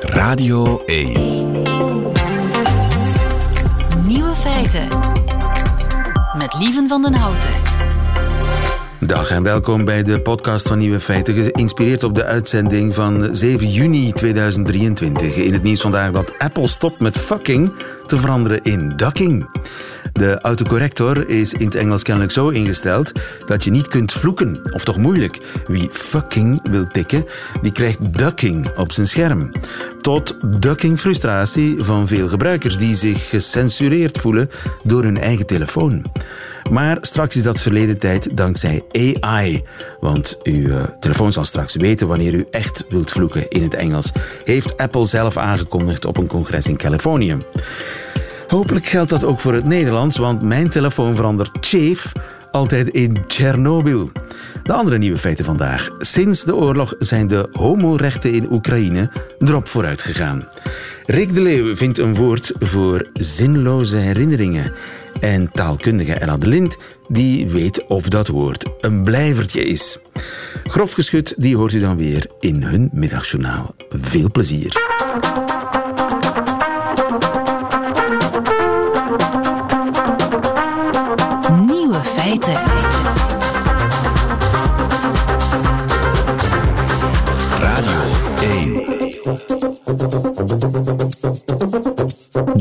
Radio 1. Nieuwe feiten. Met Lieven van den Houten. Dag en welkom bij de podcast van Nieuwe Feiten, geïnspireerd op de uitzending van 7 juni 2023. In het nieuws vandaag dat Apple stopt met fucking te veranderen in ducking. De autocorrector is in het Engels kennelijk zo ingesteld dat je niet kunt vloeken, of toch moeilijk. Wie fucking wil tikken, die krijgt ducking op zijn scherm. Tot ducking frustratie van veel gebruikers die zich gecensureerd voelen door hun eigen telefoon. Maar straks is dat verleden tijd dankzij AI. Want uw uh, telefoon zal straks weten wanneer u echt wilt vloeken in het Engels. Heeft Apple zelf aangekondigd op een congres in Californië. Hopelijk geldt dat ook voor het Nederlands, want mijn telefoon verandert Chef altijd in Tsjernobyl. De andere nieuwe feiten vandaag. Sinds de oorlog zijn de homorechten in Oekraïne erop vooruit gegaan. Rick de Leeuw vindt een woord voor zinloze herinneringen. En taalkundige Ella de Lind die weet of dat woord een blijvertje is. Grof geschud, die hoort u dan weer in hun middagjournaal. Veel plezier.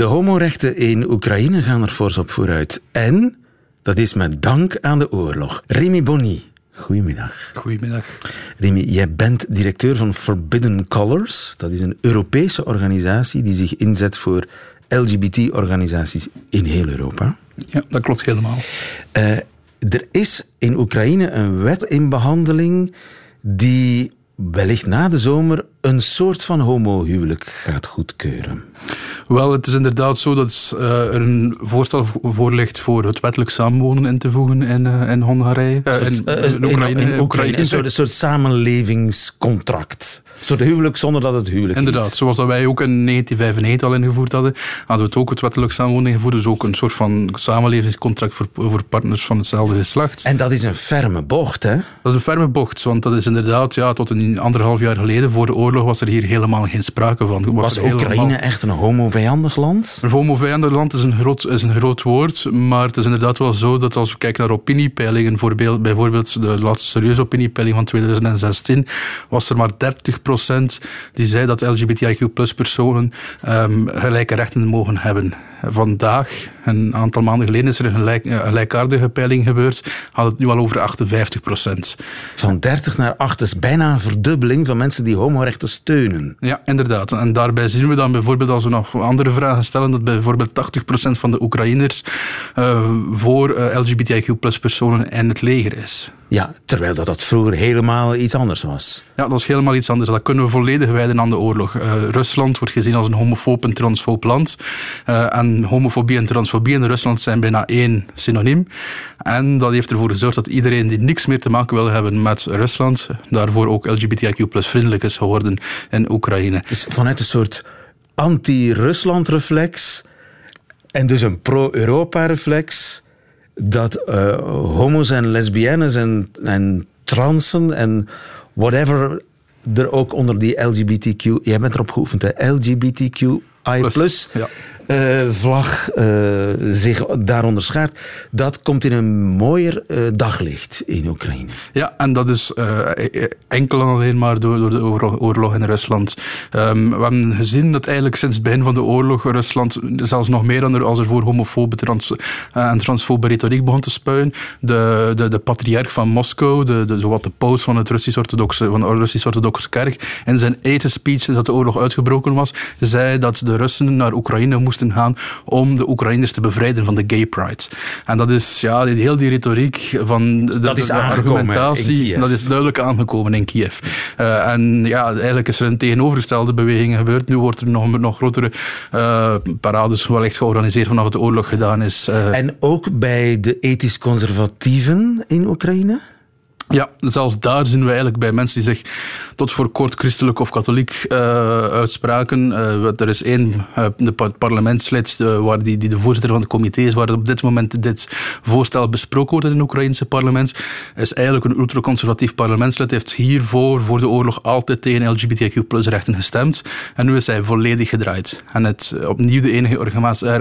De homorechten in Oekraïne gaan er fors op vooruit. En dat is met dank aan de oorlog. Remy Bonny, goedemiddag. Goedemiddag. Remy, jij bent directeur van Forbidden Colors. Dat is een Europese organisatie die zich inzet voor LGBT-organisaties in heel Europa. Ja, dat klopt helemaal. Uh, er is in Oekraïne een wet in behandeling die wellicht na de zomer een soort van homohuwelijk gaat goedkeuren. Wel, het is inderdaad zo dat uh, er een voorstel voor ligt voor het wettelijk samenwonen in te voegen in, uh, in Hongarije. Uh, in. In, in Oekraïne. Een soort, een soort samenlevingscontract. Een soort huwelijk zonder dat het huwelijk Inderdaad, heet. zoals dat wij ook in 1995 al ingevoerd hadden, hadden we het ook het wettelijk samenwonen ingevoerd. Dus ook een soort van samenlevingscontract voor, voor partners van hetzelfde geslacht. En dat is een ferme bocht, hè? Dat is een ferme bocht, want dat is inderdaad ja, tot een anderhalf jaar geleden voor de oorlog was er hier helemaal geen sprake van. Was, was Oekraïne helemaal... echt een homo-vijandig land? Een homo-vijandig land is een, groot, is een groot woord, maar het is inderdaad wel zo dat als we kijken naar opiniepeilingen, bijvoorbeeld de laatste serieuze opiniepeiling van 2016, was er maar 30 procent die zei dat LGBTIQ-personen um, gelijke rechten mogen hebben. Vandaag, een aantal maanden geleden, is er een gelijk, gelijkaardige peiling gebeurd. Had het nu al over 58 procent. Van 30 naar 8 is bijna een verdubbeling van mensen die homorechten steunen. Ja, inderdaad. En daarbij zien we dan bijvoorbeeld, als we nog andere vragen stellen, dat bijvoorbeeld 80 procent van de Oekraïners uh, voor uh, LGBTIQ-personen in het leger is. Ja, terwijl dat, dat vroeger helemaal iets anders was. Ja, dat is helemaal iets anders. Dat kunnen we volledig wijden aan de oorlog. Uh, Rusland wordt gezien als een homofoob en transfoob land. Uh, en homofobie en transfobie in Rusland zijn bijna één synoniem. En dat heeft ervoor gezorgd dat iedereen die niks meer te maken wil hebben met Rusland, daarvoor ook LGBTIQ plus vriendelijk is geworden in Oekraïne. Dus vanuit een soort anti-Rusland-reflex en dus een pro-Europa-reflex dat uh, homo's en lesbiennes en, en transen en whatever er ook onder die LGBTQ... Jij bent erop geoefend, hè? LGBTQI+. Plus, ja. Uh, vlag uh, zich daaronder schaart. Dat komt in een mooier uh, daglicht in Oekraïne. Ja, en dat is enkel en alleen maar door, door de oorlog, in Rusland. Um, we hebben gezien dat eigenlijk sinds het begin van de oorlog Rusland, zelfs nog meer dan er, als er voor homofobe en transfobe retoriek begon te spuien, de, de, de patriarch van Moskou, de, de, zowat de paus van, het Russisch-orthodoxe, van de Russisch-orthodoxe kerk, in zijn eten speech, dat de oorlog uitgebroken was, zei dat de Russen naar Oekraïne moesten gaan om de Oekraïners te bevrijden van de gay pride. En dat is ja, heel die retoriek van de, dat is de argumentatie, dat is duidelijk aangekomen in Kiev. Uh, en ja, eigenlijk is er een tegenovergestelde beweging gebeurd. Nu wordt er nog, nog grotere uh, parades wellicht georganiseerd vanaf de oorlog gedaan is. Uh. En ook bij de ethisch conservatieven in Oekraïne? Ja, zelfs daar zien we eigenlijk bij mensen die zich tot voor kort christelijk of katholiek uh, uitspraken. Uh, er is één de parlementslid waar die, die de voorzitter van het comité is, waar op dit moment dit voorstel besproken wordt in het Oekraïnse parlement. Is eigenlijk een ultraconservatief parlementslid, heeft hiervoor, voor de oorlog, altijd tegen LGBTQ rechten gestemd. En nu is hij volledig gedraaid. En het opnieuw de enige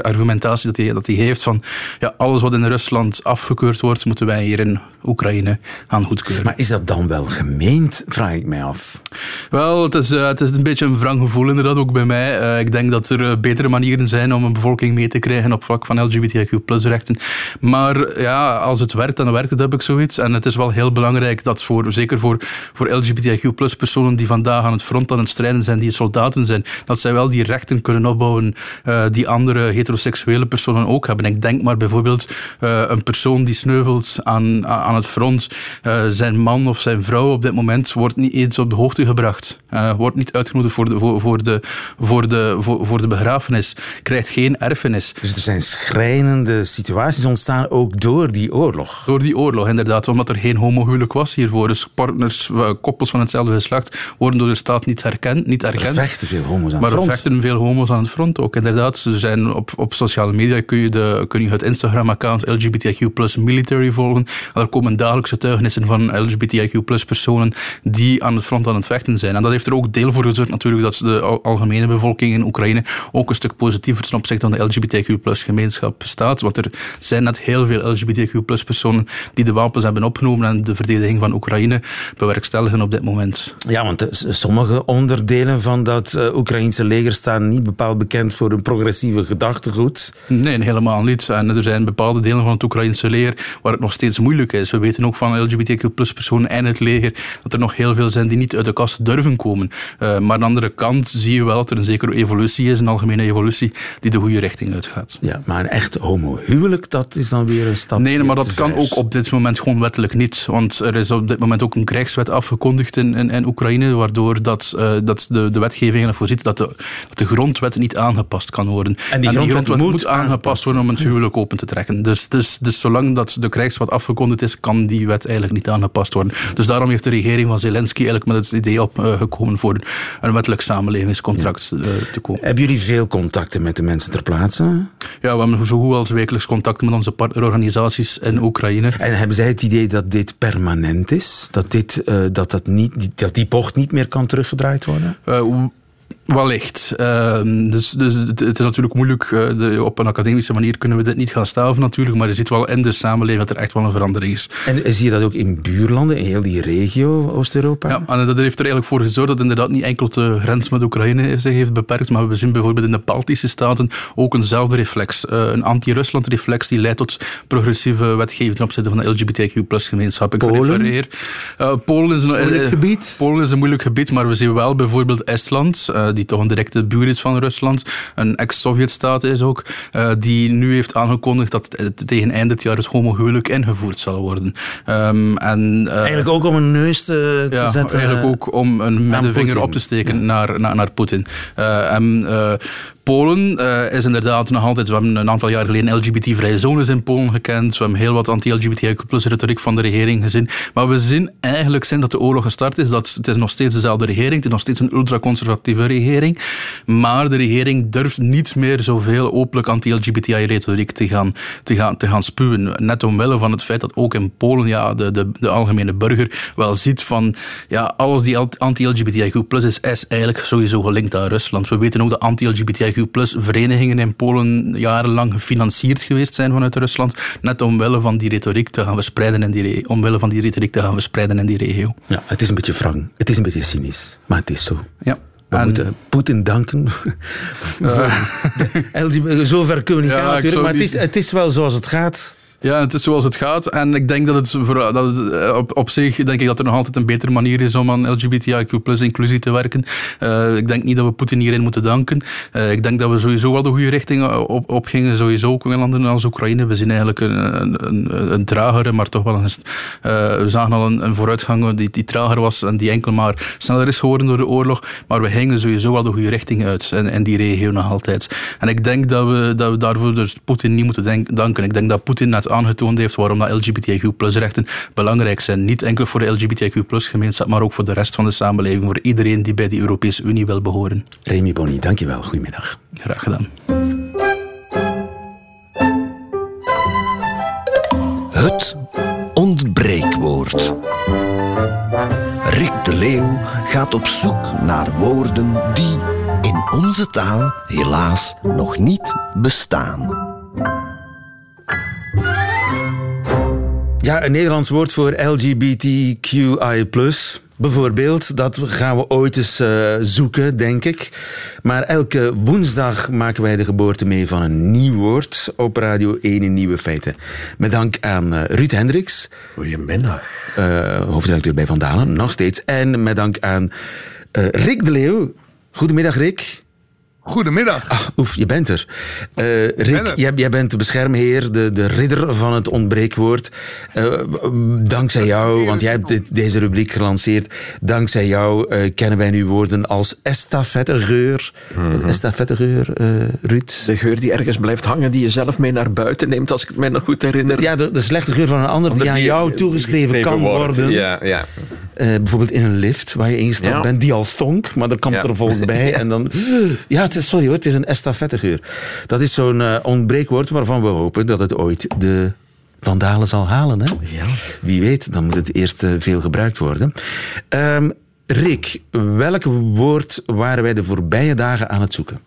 argumentatie dat hij, dat hij heeft van ja, alles wat in Rusland afgekeurd wordt, moeten wij hier in Oekraïne aan goedkeuren. Maar is dat dan wel gemeend, vraag ik mij af. Wel, het is, uh, het is een beetje een wrang gevoel inderdaad, ook bij mij. Uh, ik denk dat er uh, betere manieren zijn om een bevolking mee te krijgen op vlak van LGBTIQ-rechten. Maar ja, als het werkt, dan werkt het, heb ik zoiets. En het is wel heel belangrijk dat voor, zeker voor, voor LGBTIQ-personen die vandaag aan het front aan het strijden zijn, die soldaten zijn, dat zij wel die rechten kunnen opbouwen die andere heteroseksuele personen ook hebben. Ik denk maar bijvoorbeeld een persoon die sneuvelt aan, aan het front, zijn man of zijn vrouw op dit moment wordt niet eens op de hoogte gebracht. Uh, wordt niet uitgenodigd voor de, voor, voor, de, voor, de, voor, voor de begrafenis. Krijgt geen erfenis. Dus er zijn schrijnende situaties ontstaan ook door die oorlog. Door die oorlog, inderdaad. Omdat er geen homohuwelijk was hiervoor. Dus partners, eh, koppels van hetzelfde geslacht, worden door de staat niet herkend. Niet erkend. Er vechten veel homo's aan het front. Maar er vechten veel homo's aan het front ook, inderdaad. Ze zijn op, op sociale media kun je, de, kun je het Instagram-account LGBTQ plus military volgen. Er komen dagelijks getuigenissen van LGBTIQ plus personen die aan het front aan het vechten zijn. En dat heeft er ook deel voor gezorgd natuurlijk dat de algemene bevolking in Oekraïne ook een stuk positiever ten opzichte van de LGBTQ gemeenschap staat. Want er zijn net heel veel LGBTQ plus personen die de wapens hebben opgenomen en de verdediging van Oekraïne bewerkstelligen op dit moment. Ja, want sommige onderdelen van dat uh, Oekraïnse leger staan niet bepaald bekend voor een progressieve gedachtegoed. Nee, helemaal niet. En er zijn bepaalde delen van het Oekraïnse leger waar het nog steeds moeilijk is. We weten ook van LGBTQ plus personen en het leger dat er nog heel veel zijn die niet uit de kast durven komen. Uh, maar aan de andere kant zie je wel dat er een zekere evolutie is, een algemene evolutie, die de goede richting uitgaat. Ja, maar een echt homohuwelijk, dat is dan weer een stap. Nee, maar dat kan ook op dit moment gewoon wettelijk niet. Want er is op dit moment ook een krijgswet afgekondigd in, in, in Oekraïne, waardoor dat, uh, dat de, de wetgeving ervoor ziet dat de, dat de grondwet niet aangepast kan worden. En die, grondwet, grondwet moet, moet aangepast worden om het huwelijk open te trekken. Dus, dus, dus zolang dat de krijgswet afgekondigd is, kan die wet eigenlijk niet aangepast worden. Dus daarom heeft de regering van Zelensky eigenlijk met het idee opgekomen voor een wettelijk samenlevingscontract ja. Eh, te komen. Hebben jullie veel contacten met de mensen ter plaatse? Ja, we hebben zo goed als wekelijks contact met onze partnerorganisaties in Oekraïne. En hebben zij het idee dat dit permanent is? Dat, dit, uh, dat, dat, niet, dat die bocht niet meer kan teruggedraaid worden? Uh, Wellicht. Uh, dus, dus het, is natuurlijk moeilijk. Uh, de, op een academische manier kunnen we dit niet gaan staven natuurlijk. Maar je ziet wel in de samenleving dat er echt wel een verandering is. En zie je dat ook in buurlanden, in heel die regio Oost-Europa? Ja, en dat heeft er eigenlijk voor gezorgd dat inderdaad niet enkel de grens met Oekraïne zich heeft beperkt. Maar we zien bijvoorbeeld in de Baltische staten ook eenzelfde reflex. Uh, een anti-Rusland reflex die leidt tot progressieve wetgeving ten opzichte van de LGBTQ gemeenschap. Ik Polen? refereer. Polen is een moeilijk gebied. Polen is een moeilijk gebied, maar we zien wel bijvoorbeeld Estland die toch een directe buur is van Rusland, een ex-Sovjetstaat is ook, uh, die nu heeft aangekondigd dat het tegen eind dit jaar het homohuwelijk ingevoerd zal worden. Um, en, uh, eigenlijk ook om een neus te, te ja, zetten. eigenlijk ook om een middenvinger op te steken ja. naar, naar, naar Poetin. En, Polen uh, is inderdaad nog altijd... We hebben een aantal jaar geleden LGBT-vrije zones in Polen gekend. We hebben heel wat anti-LGBTIQ-retoriek van de regering gezien. Maar we zien eigenlijk sinds dat de oorlog gestart is... dat het is nog steeds dezelfde regering. Het is nog steeds een ultraconservatieve regering. Maar de regering durft niet meer zoveel openlijk anti-LGBTI-retoriek te gaan, te, gaan, te gaan spuwen. Net omwille van het feit dat ook in Polen ja, de, de, de algemene burger wel ziet van... Ja, alles die anti-LGBTIQ is, is eigenlijk sowieso gelinkt aan Rusland. We weten ook dat anti-LGBTIQ plus verenigingen in Polen jarenlang gefinancierd geweest zijn vanuit Rusland, net omwille van die retoriek te gaan verspreiden in die, omwille van die retoriek te gaan verspreiden in die regio. Ja, het is een beetje wrang, het is een beetje cynisch, maar het is zo. Ja. We en, moeten Poetin danken. Uh, Zover kunnen we niet ja, gaan natuurlijk, maar het is, het is wel zoals het gaat. Ja, het is zoals het gaat. En ik denk dat het, voor, dat het op, op zich denk ik dat er nog altijd een betere manier is om aan LGBTIQ plus inclusie te werken. Uh, ik denk niet dat we Poetin hierin moeten danken. Uh, ik denk dat we sowieso wel de goede richting op, op gingen. Sowieso ook in landen als Oekraïne. We zien eigenlijk een, een, een, tragere, maar toch wel een... We zagen al een, vooruitgang die, die trager was en die enkel maar sneller is geworden door de oorlog. Maar we gingen sowieso wel de goede richting uit in, in die regio nog altijd. En ik denk dat we, dat we daarvoor dus Poetin niet moeten danken. Ik denk dat Poetin net aangetoond heeft waarom dat LGBTIQ-rechten belangrijk zijn. Niet enkel voor de LGBTIQ-gemeenschap, maar ook voor de rest van de samenleving, voor iedereen die bij de Europese Unie wil behoren. Remy Bonny, dankjewel. Goedemiddag. Graag gedaan. Het ontbreekwoord. Rick de Leeuw gaat op zoek naar woorden die in onze taal helaas nog niet bestaan. Ja, een Nederlands woord voor LGBTQI+. Bijvoorbeeld, dat gaan we ooit eens uh, zoeken, denk ik. Maar elke woensdag maken wij de geboorte mee van een nieuw woord op Radio 1 in Nieuwe Feiten. Met dank aan uh, Ruud Hendricks. Goedemiddag. Uh, hoofdredacteur bij Vandalen, nog steeds. En met dank aan Rick de Leeuw. Goedemiddag, Rick. Goedemiddag. Ah, oef, je bent er. Uh, Rick, jij, jij, bent de beschermheer, de, de ridder van het ontbreekwoord. Uh, dankzij jou, want jij hebt dit, deze rubriek gelanceerd. Dankzij jou uh, kennen wij nu woorden als estafettegeur. Mm -hmm. Estafettegeur, Ruud. De geur die ergens blijft hangen, die je zelf mee naar buiten neemt, als ik het mij nog goed herinner. Ja, de, de slechte geur van een ander die, die aan jou toegeschreven kan worden. Ja, ja. bijvoorbeeld in een lift waar je ingestapt ja. bent, die al stonk, maar er komt ja. er volk bij ja. en dan... Ja, het is, sorry hoor, het is een estafettegeur. Dat is zo'n uh, ontbreekwoord waarvan we hopen dat het ooit de vandalen zal halen. Hè? Ja. Wie weet, dan moet het eerst uh, veel gebruikt worden. Um, Rick, welk woord waren wij de voorbije dagen aan het zoeken?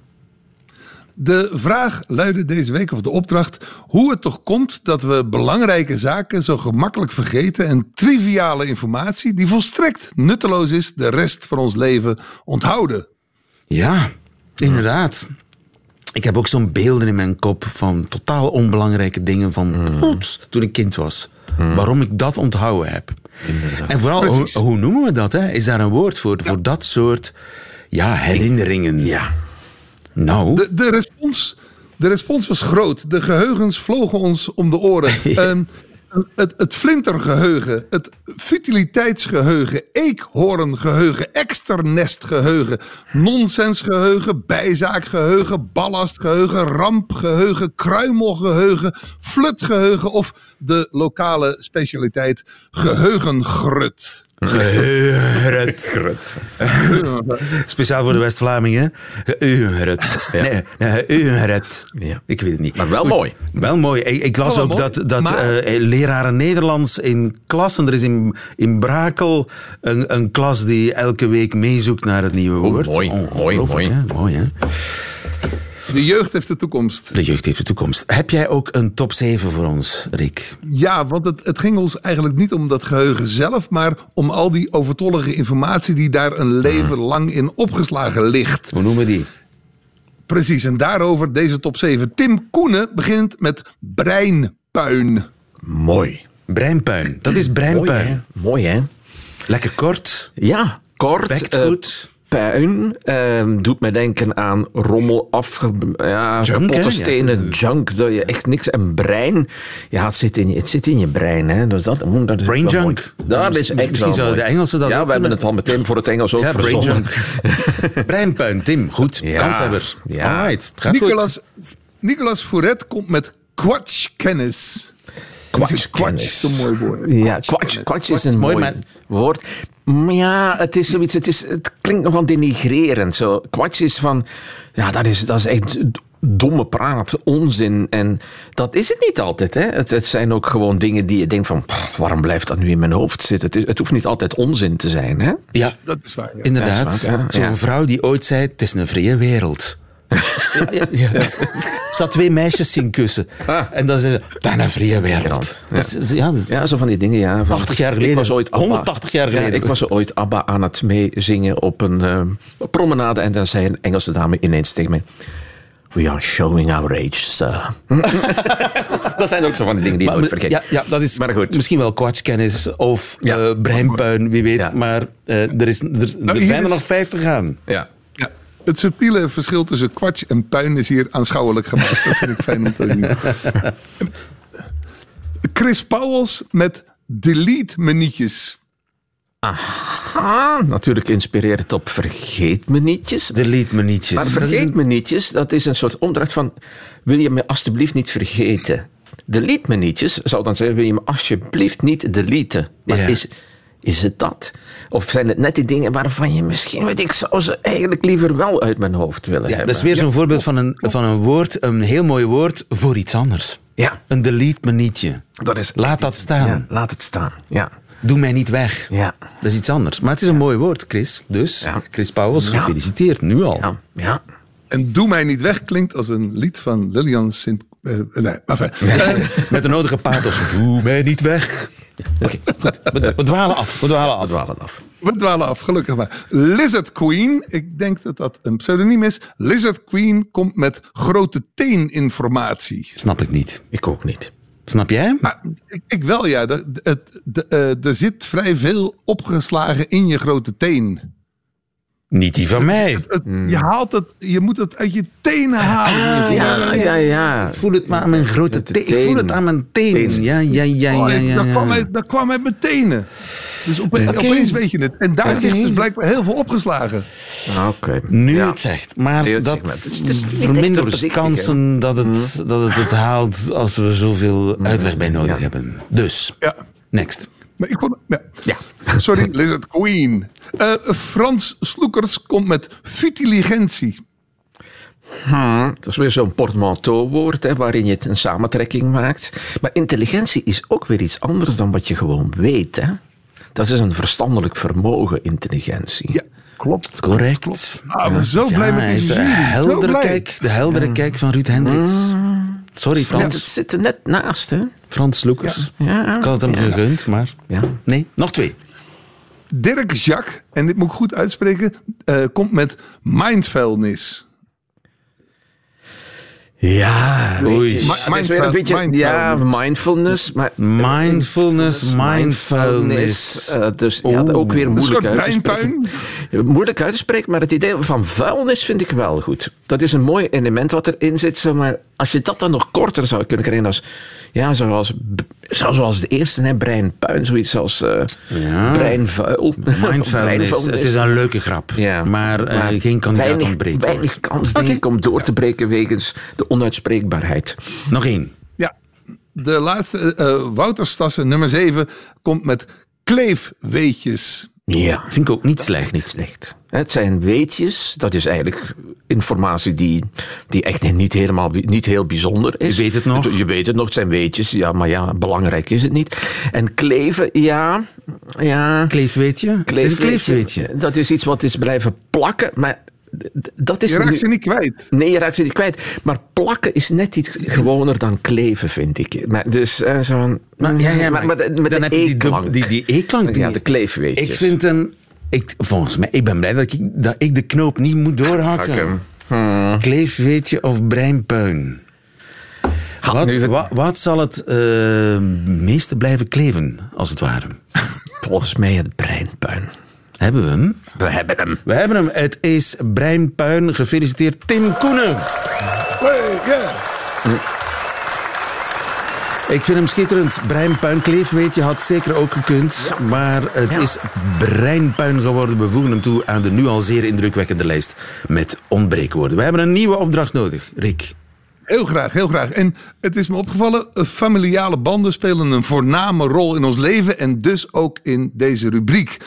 De vraag luidde deze week, of de opdracht, hoe het toch komt dat we belangrijke zaken zo gemakkelijk vergeten en triviale informatie, die volstrekt nutteloos is, de rest van ons leven onthouden. Ja, Inderdaad. Ik heb ook zo'n beelden in mijn kop van totaal onbelangrijke dingen van mm. toen ik kind was. Mm. Waarom ik dat onthouden heb. Inderdaad. En vooral, hoe, hoe, noemen we dat? Hè? Is daar een woord voor? Ja. Voor dat soort ja, herinneringen. Ja. Nou. De, de, respons, de respons was groot. De geheugens vlogen ons om de oren. ja. um, het, flintergeheugen, het futiliteitsgeheugen, eekhoorngeheugen, externestgeheugen, nonsensgeheugen, bijzaakgeheugen, ballastgeheugen, rampgeheugen, kruimelgeheugen, flutgeheugen of de lokale specialiteit geheugengrut. Geheugengrut. Speciaal voor de West-Vlamingen. Ja. Nee, geheugengrut. Ja. Ik weet het niet. Maar wel Goed. mooi. Wel mooi. Ik, ik las Wel ook mooi, dat, dat maar- uh, leraren Nederlands in klassen... Er is in, in Brakel een, een klas die elke week meezoekt naar het nieuwe Oh, woord. mooi, mooi, hè? Mooi, hè? De jeugd heeft de toekomst. De jeugd heeft de toekomst. Heb jij ook een top 7 voor ons, Rick? Ja, want het, het ging ons eigenlijk niet om dat geheugen zelf, maar om al die overtollige informatie die daar een leven lang in opgeslagen ligt. Hoe noemen we die? Precies, en daarover deze top 7. Tim Koenen begint met breinpuin. Mooi. Breinpuin. Dat is Mooi, breinpuin. hè? Mooi, hè? Lekker kort. Ja, kort. Pakt eh, goed. Puin ehm, doet mij denken aan rommel, afge, ja, Junk, kapotte hè? Ja, stenen, is- junk, dat je echt niks. En brein, ja, het zit in je, het zit in je brein. Hè. Dus dat, dat is Brain junk. mooi. Dat is Misschien echt wel zouden de Engelsen dat Ja, we hebben het al meteen voor het Engels ook Ja, brain junk. Breinpuin, Tim. Goed. Ja. Kanshebber. Ja. Alright. Het gaat goed. Nicolas, Nicolas Fouret komt met kwatschkennis. Kwatsch- Kwatsch is een mooi woord. Ja, kwatsch, kwatsch is een mooi, woord. Maar ja, het is zoiets, het, is, het klinkt nogal denigrerend. Zo. Kwatsch is van, ja, dat is, dat is echt domme praat, onzin. En dat is het niet altijd. Hè? Het, het zijn ook gewoon dingen die je denkt van, pff, waarom blijft dat nu in mijn hoofd zitten? Het, is, het hoeft niet altijd onzin te zijn. Hè? Ja, Dat is waar. ja. inderdaad. Dat is waar, ja. Zo'n Ja. vrouw die ooit zei, het is een vrije wereld. Ja, ja, had twee meisjes zien kussen. Ah. En dan zei ze, dat is een vrije wereld. Ja. Dat is, ja, dat is- Ja, zo van die dingen, ja. Van, 80 jaar geleden. Ik was ooit Abba, 180 jaar geleden. Ja, ik was ooit ABBA aan het meezingen op een eh, promenade. En dan zei een Engelse dame ineens tegen mij... We are showing our age, sir. dat zijn ook zo van die dingen die je nooit vergeet. ja, ja, dat is Maar goed. misschien wel kwatschkennis of Ja. eh, breinpuin, wie weet. Ja. Maar eh, er, is, er, er Nou, zijn er nog 50 aan. Ja. Het subtiele verschil tussen kwatsch en puin is hier aanschouwelijk gemaakt. Dat vind ik fijn om te zien. Chris Pauwels met delete menietjes. Ah, natuurlijk inspirerend op vergeet me nietjes. Delete me nietjes. Maar vergeet me nietjes, dat is een soort opdracht van... Wil je me alstublieft niet vergeten? delete me nietjes, zou dan zeggen, wil je me alsjeblieft niet deleten. Maar Ja. is, is het dat? Of zijn het net die dingen waarvan je misschien, weet ik, zou ze eigenlijk liever wel uit mijn hoofd willen Ja, hebben? dat is weer zo'n voorbeeld van een, van een woord, een heel mooi woord, voor iets anders. Ja, Een delete me nietje. dat is Laat dat staan. Ja, laat het staan. Ja, Doe mij niet weg. ja, Dat is iets anders. Maar het is een mooi woord, Chris. Dus, Ja. Chris Pauwels, Ja. gefeliciteerd, nu al. ja, ja. En Doe mij niet weg klinkt als een lied van Lilian Sint... eh, nee, enfin. Eh, Met de nodige pathos. Doe mij niet weg. Oké, goed. We, we dwalen af. We dwalen We af. dwalen af. we dwalen af, gelukkig maar. Lizard Queen, ik denk dat dat een pseudoniem is. Lizard Queen komt met grote teeninformatie. Snap ik niet. Ik ook niet. Snap jij? Maar ik, ik wel, ja. Het- de, eh, er zit vrij veel opgeslagen in je grote teen. Niet die van mij. Het- Je haalt het, je moet het uit je tenen halen. Ah, Ja, ja, ja. Ik voel het maar aan mijn grote teen. Ik voel het aan mijn. Teen. Ja, ja, ja, Oh, ja, dat, kwam ja. uit, dat kwam uit mijn tenen. Dus opeens weet je het. En daar Oké. ligt dus blijkbaar heel veel opgeslagen. Ah, Oké. Nu ja. het zegt. Maar het dat zegt, het is- vermindert de kansen dat het, dat het het haalt als we zoveel uitleg bij nodig Ja. hebben. Dus, Ja. next. Maar ik ja. Ja. Sorry, Lizard Queen. Eh, Frans Sloekers komt met futiligentie. Dat is weer zo'n portmanteau-woord waarin je het een samentrekking maakt. Maar intelligentie is ook weer iets anders dan wat je gewoon weet. Hè? Dat is een verstandelijk vermogen, intelligentie. Ja, klopt. Correct. Ah, we zijn zo blij met deze de jury. Zo heldere kijk, de heldere kijk van Ruud Hendricks. Sorry, Frans. het zit er net naast, hè? Frans Loekers. Ja. Ik had het hem gegund, maar... Ja. Nee, nog twee. Dirk Jacques, en dit moet ik goed uitspreken, eh, komt met mindfulness. Ja, Oei. Mi- het is weer een beetje, mindful- ja, mindfulness. Maar Mindfulness, mindfulness. eh, dus ja, ook weer moeilijk uit te breinpuin. spreken. Moeilijk uit te spreken, maar het idee van vuilnis vind ik wel goed. Dat is een mooi element wat erin zit. zeg Maar als je dat dan nog korter zou kunnen krijgen, als, ja, zoals, zo- zoals de eerste, hè, breinpuin, zoiets als eh Ja. breinvuil. Mindfulness. Het is een leuke grap. Ja. Maar, eh, geen kandidaat weinig, ontbreekt. Weinig kans, denk ik, om door te breken wegens de onuitspreekbaarheid. Nog één. Ja, de laatste, eh Wouter Stassen, nummer 7, komt met kleefweetjes. Ja. Vind ik ook niet slecht. Niet slecht. Het zijn weetjes. Dat is eigenlijk informatie die, die echt niet, helemaal, niet heel bijzonder is. Je weet het nog. Je weet het nog, het zijn weetjes. Ja, maar ja, belangrijk is het niet. En kleven, ja. ja Kleefweetje? Het is een kleefweetje. Dat is iets wat is blijven plakken. Maar dat is Je raakt nu- ze niet kwijt. Nee, je raakt ze niet kwijt. Maar plakken is net iets gewoner dan kleven, vind ik. Maar dus eh, zo'n... Maar, ja, ja, maar, met, met dan de heb je die, E-klank. die, die E-klank. Ja, de kleefweetjes. Ik vind een... Ik, volgens mij, ik ben blij dat ik, dat ik de knoop niet moet doorhakken. Hakken. Hmm. Kleefweetje of breinpuin? Ga, Wat, nu het- wat, wat zal het eh, meeste blijven kleven, als het ware? Volgens mij het breinpuin. Hebben we hem? We hebben hem. We hebben hem. Het is breinpuin. Gefeliciteerd, Tim Koenen. Hey, yeah. Ik vind hem schitterend. Breinpuin, kleefweetje had zeker ook gekund. Maar het Ja. is breinpuin geworden. We voegen hem toe aan de nu al zeer indrukwekkende lijst met ontbreekwoorden. We hebben een nieuwe opdracht nodig, Rick. Heel graag, heel graag. En het is me opgevallen, familiale banden spelen een voorname rol in ons leven en dus ook in deze rubriek.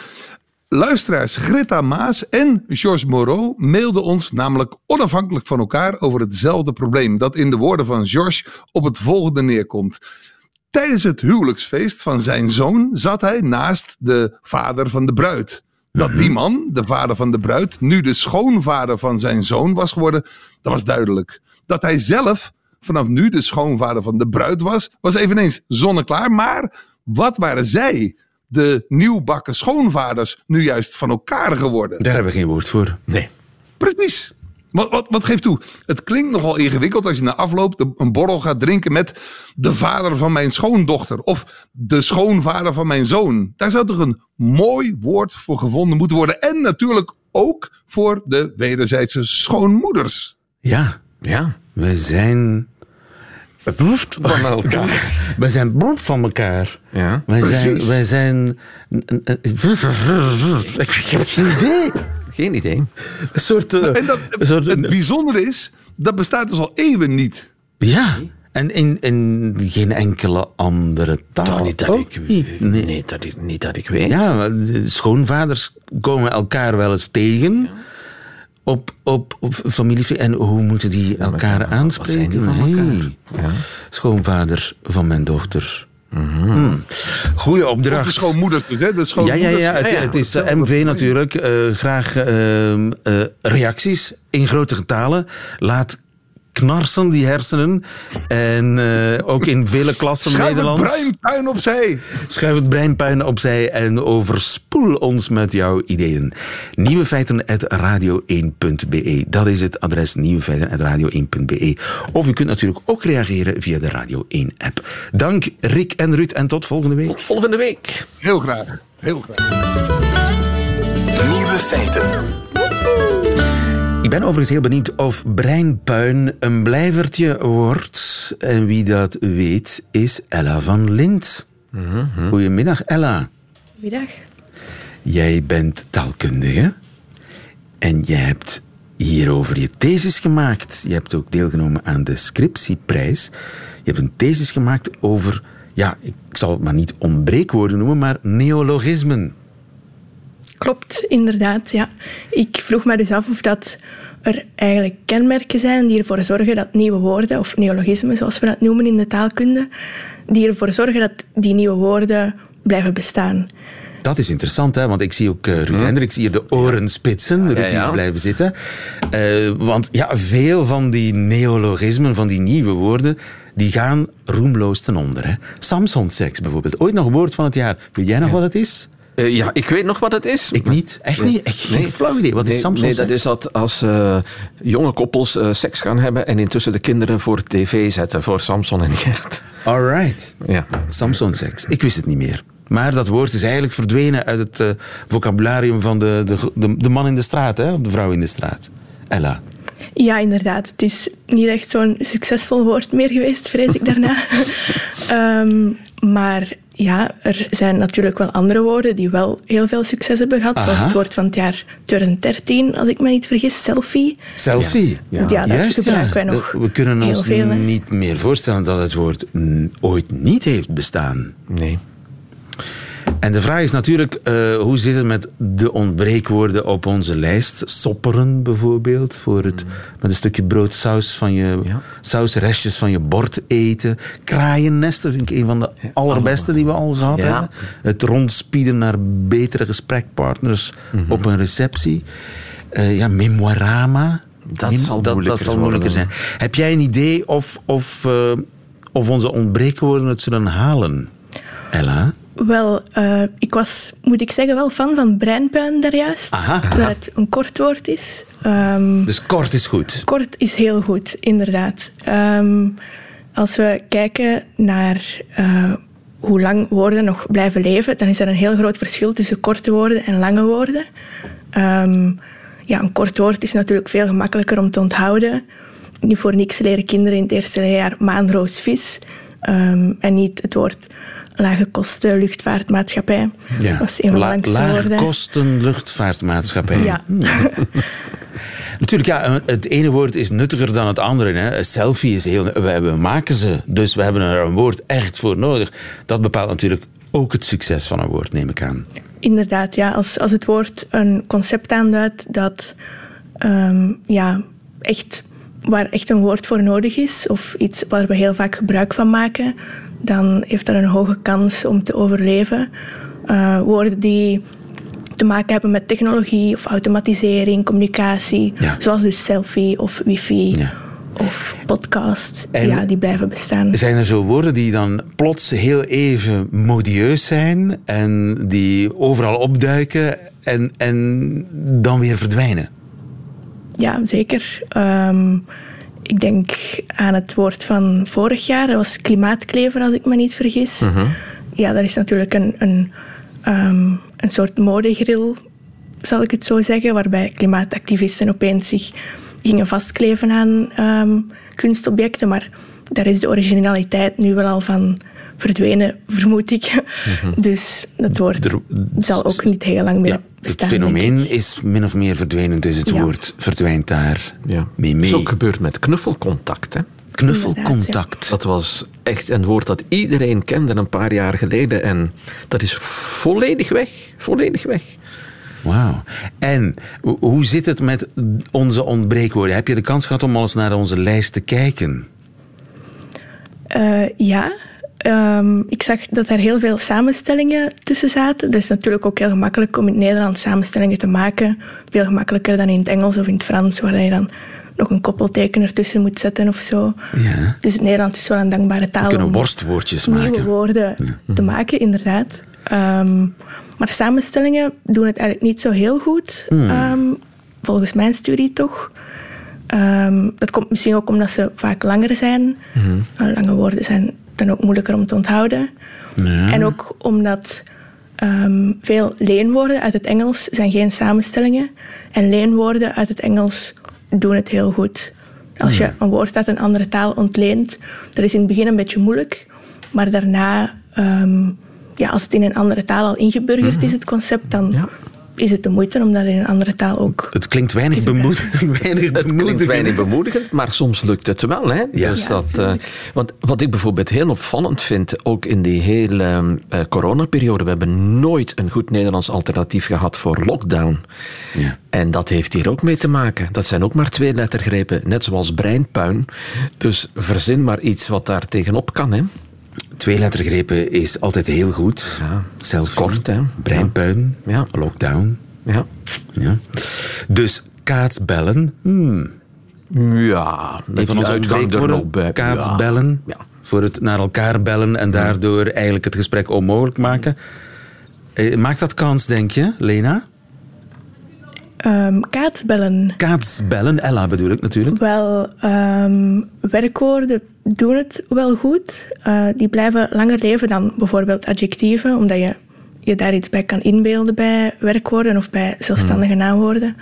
Luisteraars Greta Maas en Georges Moreau mailden ons namelijk onafhankelijk van elkaar over hetzelfde probleem. Dat in de woorden van Georges op het volgende neerkomt. Tijdens het huwelijksfeest van zijn zoon zat hij naast de vader van de bruid. Dat die man, de vader van de bruid, nu de schoonvader van zijn zoon was geworden, dat was duidelijk. Dat hij zelf vanaf nu de schoonvader van de bruid was, was eveneens zonneklaar. Maar wat waren zij, de nieuwbakken schoonvaders, nu juist van elkaar geworden? Daar hebben we geen woord voor. Nee. Precies. Wat, wat, wat geeft toe? Het klinkt nogal ingewikkeld als je na afloop een borrel gaat drinken met de vader van mijn schoondochter of de schoonvader van mijn zoon. Daar zou toch een mooi woord voor gevonden moeten worden. En natuurlijk ook voor de wederzijdse schoonmoeders. Ja, Ja. we zijn... Van elkaar. We zijn bloed van elkaar. Ja. Wij zijn... Precies. Wij zijn ik heb geen idee. Geen idee. Een soort... eh, En dat, een soort het bijzondere is, dat bestaat dus al eeuwen niet. ja, En in, in geen enkele andere taal? Toch niet dat ik niet? Nee, nee dat ik, niet dat ik weet. Ja, schoonvaders komen elkaar wel eens tegen op, op, op familie. En hoe moeten die elkaar ja, aanspreken? die van elkaar? Hey, Ja. Schoonvader van mijn dochter. Hmm. Goeie Of opdracht. de schoonmoeders dus, hè? De Ja, schoonmoeders. ja, ja. Het, Ja, ja. het is eh, MV natuurlijk. Eh, graag eh, reacties in grote getalen. Laat knarsen die hersenen. En eh, ook in vele klassen Schuif het Nederlands. breinpuin opzij. Schuif het breinpuin opzij en overspoel ons met jouw ideeën. Nieuwe feiten radio1.be. Dat is het adres nieuwe feiten radio1.be. Of u kunt natuurlijk ook reageren via de Radio 1 app. Dank Rick en Ruud en tot volgende week. Tot volgende week. Heel graag. Heel graag. Nieuwe feiten. Ik ben overigens heel benieuwd of breinpuin een blijvertje wordt. En wie dat weet is Ella van Lint. Goedemiddag Ella. Goeiedag. Jij bent taalkundige en jij hebt hierover je thesis gemaakt. Je hebt ook deelgenomen aan de scriptieprijs. Je hebt een thesis gemaakt over, ja, ik zal het maar niet ontbreekwoorden noemen, maar neologismen. Klopt, inderdaad. Ja. Ik vroeg me dus af of dat er eigenlijk kenmerken zijn die ervoor zorgen dat nieuwe woorden, of neologismen zoals we dat noemen in de taalkunde, die ervoor zorgen dat die nieuwe woorden blijven bestaan. Dat is interessant, hè? want ik zie ook uh, Ruud Hendricks hier de oren spitsen. Ruud ja, ja. is blijven zitten. Eh, want ja, veel van die neologismen, van die nieuwe woorden, die gaan roemloos ten onder. Hè? Samsung-seks bijvoorbeeld. Ooit nog woord van het jaar. Weet jij nog wat het is? Eh, ja, ik weet nog wat het is. Ik niet. Echt Nee. niet? Echt geen flauw idee. Wat is nee, Samsung-seks? Nee, dat is dat als eh, jonge koppels eh, seks gaan hebben en intussen de kinderen voor tv zetten, voor Samson en Gert. All right. Ja. Samsung-seks. Ik wist het niet meer. Maar dat woord is eigenlijk verdwenen uit het eh, vocabularium van de, de, de, de man in de straat, hè? of de vrouw in de straat. Ella. Ja, inderdaad. Het is niet echt zo'n succesvol woord meer geweest, vrees ik daarna. Ehm, maar ja, er zijn natuurlijk wel andere woorden die wel heel veel succes hebben gehad. Zoals het woord van het jaar 2013, als ik me niet vergis, selfie. Selfie. Ja, ja dat gebruiken wij nog We kunnen heel ons veel, niet meer voorstellen dat het woord ooit niet heeft bestaan. Nee. En de vraag is natuurlijk, eh, hoe zit het met de ontbreekwoorden op onze lijst? Sopperen bijvoorbeeld, voor het met een stukje broodsaus van je Ja. sausrestjes van je bord eten. Kraaiennesten vind ik een van de allerbeste die we al gehad Ja. hebben. Het rondspieden naar betere gesprekpartners Mhm. op een receptie. Eh, ja, memoirama. Dat Mem- zal dat, moeilijker zal moeilijker zijn. Heb jij een idee of, of, eh, of onze ontbreekwoorden het zullen halen? Ella? Wel, eh, ik was, moet ik zeggen, wel fan van breinpuin daarjuist. Aha. Dat het een kort woord is. Ehm, Dus kort is goed. Kort is heel goed, inderdaad. Ehm, als we kijken naar eh, hoe lang woorden nog blijven leven, dan is er een heel groot verschil tussen korte woorden en lange woorden. Ehm, ja, een kort woord is natuurlijk veel gemakkelijker om te onthouden. Niet voor niks leren kinderen in het eerste jaar maanroosvis Ehm, en niet het woord lage kosten luchtvaartmaatschappij. Dat was een van de La- langste woorden. Laagkosten luchtvaartmaatschappij. Ja. Natuurlijk, ja, het ene woord is nuttiger dan het andere. Hè. Selfie is heel... We, we maken ze, dus we hebben er een woord echt voor nodig. Dat bepaalt natuurlijk ook het succes van een woord, neem ik aan. Inderdaad, ja. Als, als het woord een concept aanduidt dat ehm, ja, echt, waar echt een woord voor nodig is, of iets waar we heel vaak gebruik van maken, dan heeft dat een hoge kans om te overleven. Eh, woorden die te maken hebben met technologie of automatisering, communicatie, Ja. zoals dus selfie of wifi Ja. of podcast, En- ja, die blijven bestaan. Zijn er zo woorden die dan plots heel even modieus zijn en die overal opduiken en, en dan weer verdwijnen? Ja, zeker. Ehm, ik denk aan het woord van vorig jaar. Dat was klimaatklever, als ik me niet vergis. Ja, dat is natuurlijk een, een, ehm, een soort modegril, zal ik het zo zeggen, waarbij klimaatactivisten opeens zich gingen vastkleven aan ehm, kunstobjecten. Maar daar is de originaliteit nu wel al van verdwenen, vermoed ik. Dus dat woord Er- zal ook niet heel lang meer Ja, het fenomeen is min of meer verdwenen, dus het Ja. woord verdwijnt daar Ja. mee mee. is ook gebeurd met knuffelcontact. Hè? Knuffelcontact. Dat was echt een woord dat iedereen kende een paar jaar geleden. En dat is volledig weg. Volledig weg. Wauw. En ho- hoe zit het met onze ontbreekwoorden? Heb je de kans gehad om al eens naar onze lijst te kijken? Eh, ja, Ehm, ik zag dat er heel veel samenstellingen tussen zaten. Dat is natuurlijk ook heel gemakkelijk om in het Nederlands samenstellingen te maken. Veel gemakkelijker dan in het Engels of in het Frans, waar je dan nog een koppelteken ertussen moet zetten of zo. Ja. Dus het Nederlands is wel een dankbare taal We kunnen om worstwoordjes nieuwe maken. woorden te maken, inderdaad. Ehm, maar samenstellingen doen het eigenlijk niet zo heel goed, ehm, volgens mijn studie toch. Ehm, dat komt misschien ook omdat ze vaak langer zijn. Eh, lange woorden zijn dan ook moeilijker om te onthouden. En ook omdat ehm, veel leenwoorden uit het Engels zijn geen samenstellingen. En leenwoorden uit het Engels doen het heel goed. Als je een woord uit een andere taal ontleent, dat is in het begin een beetje moeilijk. Maar daarna, ehm, ja, als het in een andere taal al ingeburgerd is, het concept, dan Ja. Is het de moeite om dat in een andere taal ook... Het klinkt weinig, bemoedigend. weinig Het klinkt bemoedigend. weinig bemoedigend, maar soms lukt het wel. Hè? Ja. Dus Ja, dat, eh, want wat ik bijvoorbeeld heel opvallend vind, ook in die hele eh, coronaperiode, we hebben nooit een goed Nederlands alternatief gehad voor lockdown. Ja. En dat heeft hier ook mee te maken. Dat zijn ook maar twee lettergrepen, net zoals breinpuin. Dus verzin maar iets wat daar tegenop kan. Hè? Twee lettergrepen is altijd heel goed. Ja. Selfie, Kort, hè? breinpuin, Ja. lockdown. Ja. Ja. Dus kaatsbellen. Hmm. Ja, Een van onze uitgang bij. Kaatsbellen. Ja. Voor het naar elkaar bellen en daardoor eigenlijk het gesprek onmogelijk maken. Eh, Maakt dat kans, denk je, Lena? Ehm, kaatsbellen. Kaatsbellen, Ella bedoel ik natuurlijk. Wel, ehm, werkwoorden doen het wel goed. Eh, die blijven langer leven dan bijvoorbeeld adjectieven, omdat je je daar iets bij kan inbeelden bij werkwoorden of bij zelfstandige naamwoorden.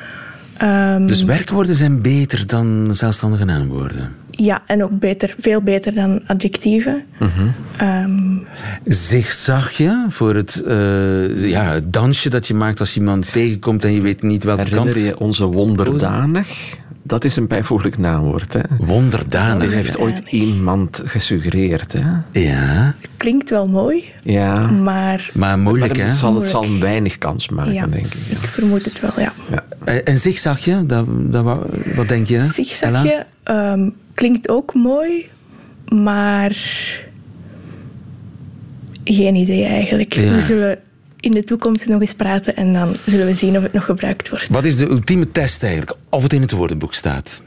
Ehm, Dus werkwoorden zijn beter dan zelfstandige naamwoorden. Ja, en ook beter, veel beter dan adjectieven. Ehm, Zigzagje voor het, eh, ja, het dansje dat je maakt als je iemand tegenkomt en je weet niet welke kant. Herinner je onze wonderdanig? Dat is een bijvoeglijk naamwoord. Hè? Wonderdanig. Dat heeft ooit iemand gesuggereerd. Hè? Ja, klinkt wel mooi, Ja. maar maar moeilijk Maar hè. het zal, het zal weinig kans maken, ja, denk ik. ik vermoed het wel, ja. Ja. En zigzagje, dat, dat, wa- wat denk je? Zigzagje ehm, klinkt ook mooi, maar geen idee eigenlijk. Ja. We zullen in de toekomst nog eens praten en dan zullen we zien of het nog gebruikt wordt. Wat is de ultieme test eigenlijk? Of het in het woordenboek staat?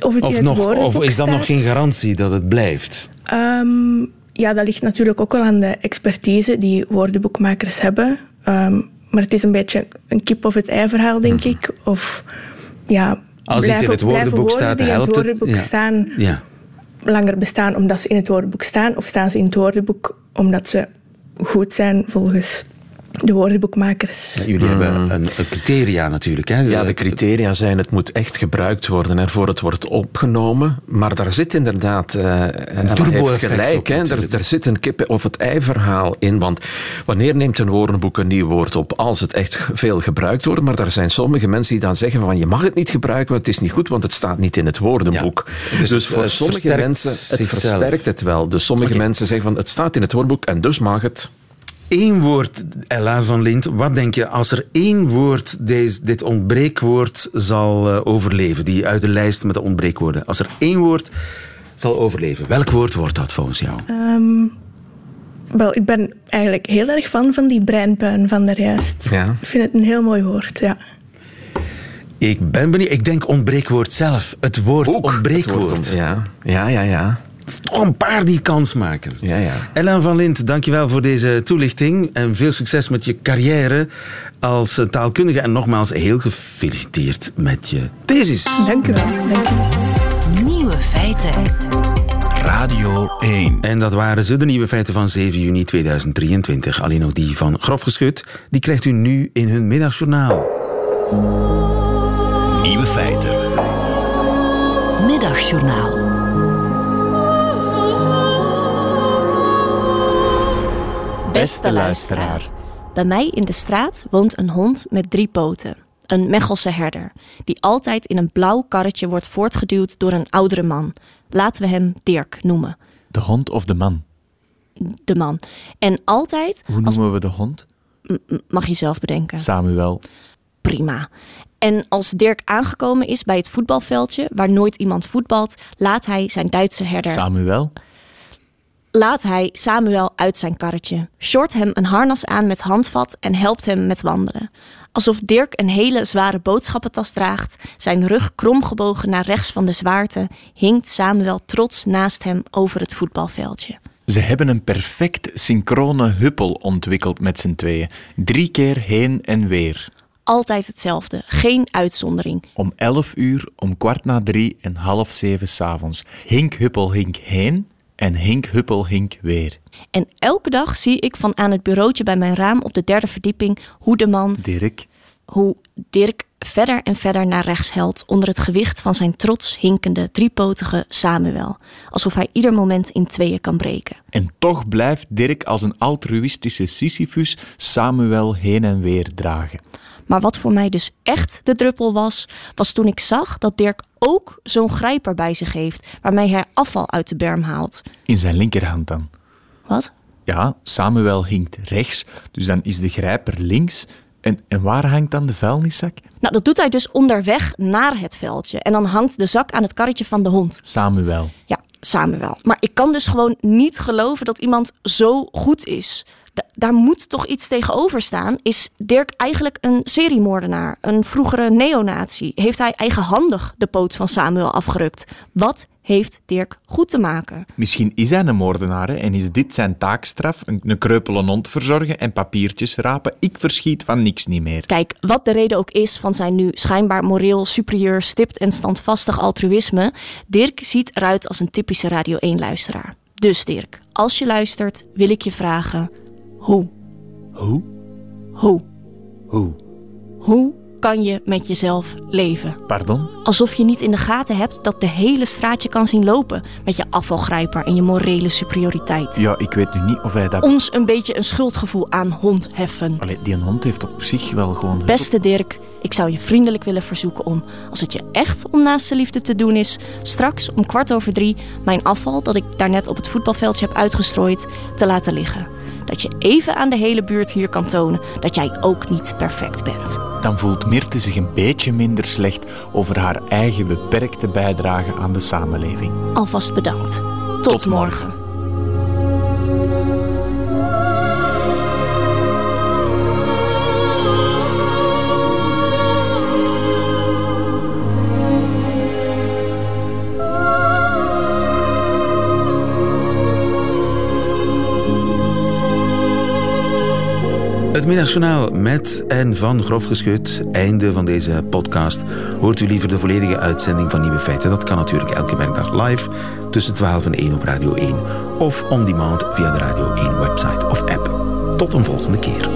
Of het in het nog, of woordenboek is dat nog geen garantie dat het blijft? Ehm, ja, dat ligt natuurlijk ook wel aan de expertise die woordenboekmakers hebben. Ehm, maar het is een beetje een kip of het ei verhaal, denk ik. Of ja, Als iets in het blijven woordenboek staat, die in het woordenboek staan Ja. langer bestaan omdat ze in het woordenboek staan, of staan ze in het woordenboek omdat ze goed zijn volgens de woordenboekmakers. Jullie hebben een, een criteria natuurlijk. Hè? Hmm. Ja, de criteria zijn, het moet echt gebruikt worden hè, voor het wordt opgenomen. Maar daar zit inderdaad, eh Ella turbo-effect heeft gelijk, ook hè, er, zit een kippen- of het ei-verhaal in. Want wanneer neemt een woordenboek een nieuw woord op? Als het echt veel gebruikt wordt. Maar er zijn sommige mensen die dan zeggen van je mag het niet gebruiken, want het is niet goed, want het staat niet in het woordenboek. Ja. Dus, Dus het- voor het sommige mensen, het zichzelf. versterkt het wel. Dus sommige mensen zeggen van het staat in het woordenboek en dus mag het. Eén woord, Ella van Lint. Wat denk je, als er één woord deze, dit ontbreekwoord zal eh, overleven, die uit de lijst met de ontbreekwoorden, als er één woord zal overleven, welk woord wordt dat volgens jou? Ehm, wel, ik ben eigenlijk heel erg fan van die breinpuin van daarjuist. Ja. Ik vind het een heel mooi woord, ja. Ik ben benieuwd. Ik denk ontbreekwoord zelf. Het woord Ook, ontbreekwoord. het woord Ja, ja, ja. ja. Toch een paar die kans maken. ja, ja. Ellen van Lint, dankjewel voor deze toelichting en veel succes met je carrière als taalkundige. En nogmaals, heel gefeliciteerd met je thesis. Dank u wel. Dank u wel. Nieuwe feiten. Radio 1. En dat waren ze, de nieuwe feiten van 7 juni 2023. Alleen nog die van Grof Geschut, die krijgt u nu in hun middagjournaal. Nieuwe feiten. Middagjournaal. Beste luisteraar. Bij mij in de straat woont een hond met drie poten. Een Mechelse herder, die altijd in een blauw karretje wordt voortgeduwd door een oudere man. Laten we hem Dirk noemen. De hond of de man? De man. En altijd, Hoe als, noemen we de hond? m- mag je zelf bedenken. Samuel. Prima. En als Dirk aangekomen is bij het voetbalveldje, waar nooit iemand voetbalt, laat hij zijn Duitse herder Samuel. Laat hij Samuel uit zijn karretje, short hem een harnas aan met handvat en helpt hem met wandelen. Alsof Dirk een hele zware boodschappentas draagt, zijn rug kromgebogen naar rechts van de zwaarte, hinkt Samuel trots naast hem over het voetbalveldje. Ze hebben een perfect synchrone huppel ontwikkeld met z'n tweeën. Drie keer heen en weer. Altijd hetzelfde, geen uitzondering. Om elf uur, om kwart na drie en half zeven s'avonds. Hink huppel hink heen en hink huppel hink weer. En elke dag zie ik van aan het bureautje bij mijn raam op de derde verdieping hoe de man Dirk. hoe Dirk verder en verder naar rechts helt onder het gewicht van zijn trots hinkende driepotige Samuel, alsof hij ieder moment in tweeën kan breken. En toch blijft Dirk als een altruïstische Sisyphus Samuel heen en weer dragen. Maar wat voor mij dus echt de druppel was, was toen ik zag dat Dirk ook zo'n grijper bij zich heeft, waarmee hij afval uit de berm haalt. In zijn linkerhand dan. Wat? Ja, Samuel hinkt rechts, dus dan is de grijper links. En, en waar hangt dan de vuilniszak? Nou, dat doet hij dus onderweg naar het veldje. En dan hangt de zak aan het karretje van de hond. Samuel. Ja, Samuel. Maar ik kan dus gewoon niet geloven dat iemand zo goed is. Da- daar moet toch iets tegenover staan. Is Dirk eigenlijk een seriemoordenaar? Een vroegere neonazi? Heeft hij eigenhandig de poot van Samuel afgerukt? Wat heeft Dirk goed te maken? Misschien is hij een moordenaar hè, en is dit zijn taakstraf? Een, een kreupele hond verzorgen en papiertjes rapen? Ik verschiet van niks niet meer. Kijk, wat de reden ook is van zijn nu schijnbaar moreel superieur, stipt en standvastig altruïsme, Dirk ziet eruit als een typische Radio 1-luisteraar. Dus Dirk, als je luistert, wil ik je vragen: hoe? Hoe? Hoe? Hoe? Hoe kan je met jezelf leven? Pardon? Alsof je niet in de gaten hebt dat de hele straat je kan zien lopen met je afvalgrijper en je morele superioriteit. Ja, ik weet nu niet of hij dat... Ons een beetje een schuldgevoel aan hond heffen. Allee, die hond heeft op zich wel gewoon... Beste Dirk, ik zou je vriendelijk willen verzoeken om, als het je echt om naaste liefde te doen is, straks om kwart over drie mijn afval dat ik daarnet op het voetbalveldje heb uitgestrooid, te laten liggen. Dat je even aan de hele buurt hier kan tonen dat jij ook niet perfect bent. Dan voelt Mirte zich een beetje minder slecht over haar eigen beperkte bijdrage aan de samenleving. Alvast bedankt. Tot, morgen. Het middagjournaal met en van Grof Geschut. Einde van deze podcast. Hoort u liever de volledige uitzending van Nieuwe Feiten? Dat kan natuurlijk elke werkdag live tussen 12 en 1 op Radio 1. Of on demand via de Radio 1 website of app. Tot een volgende keer.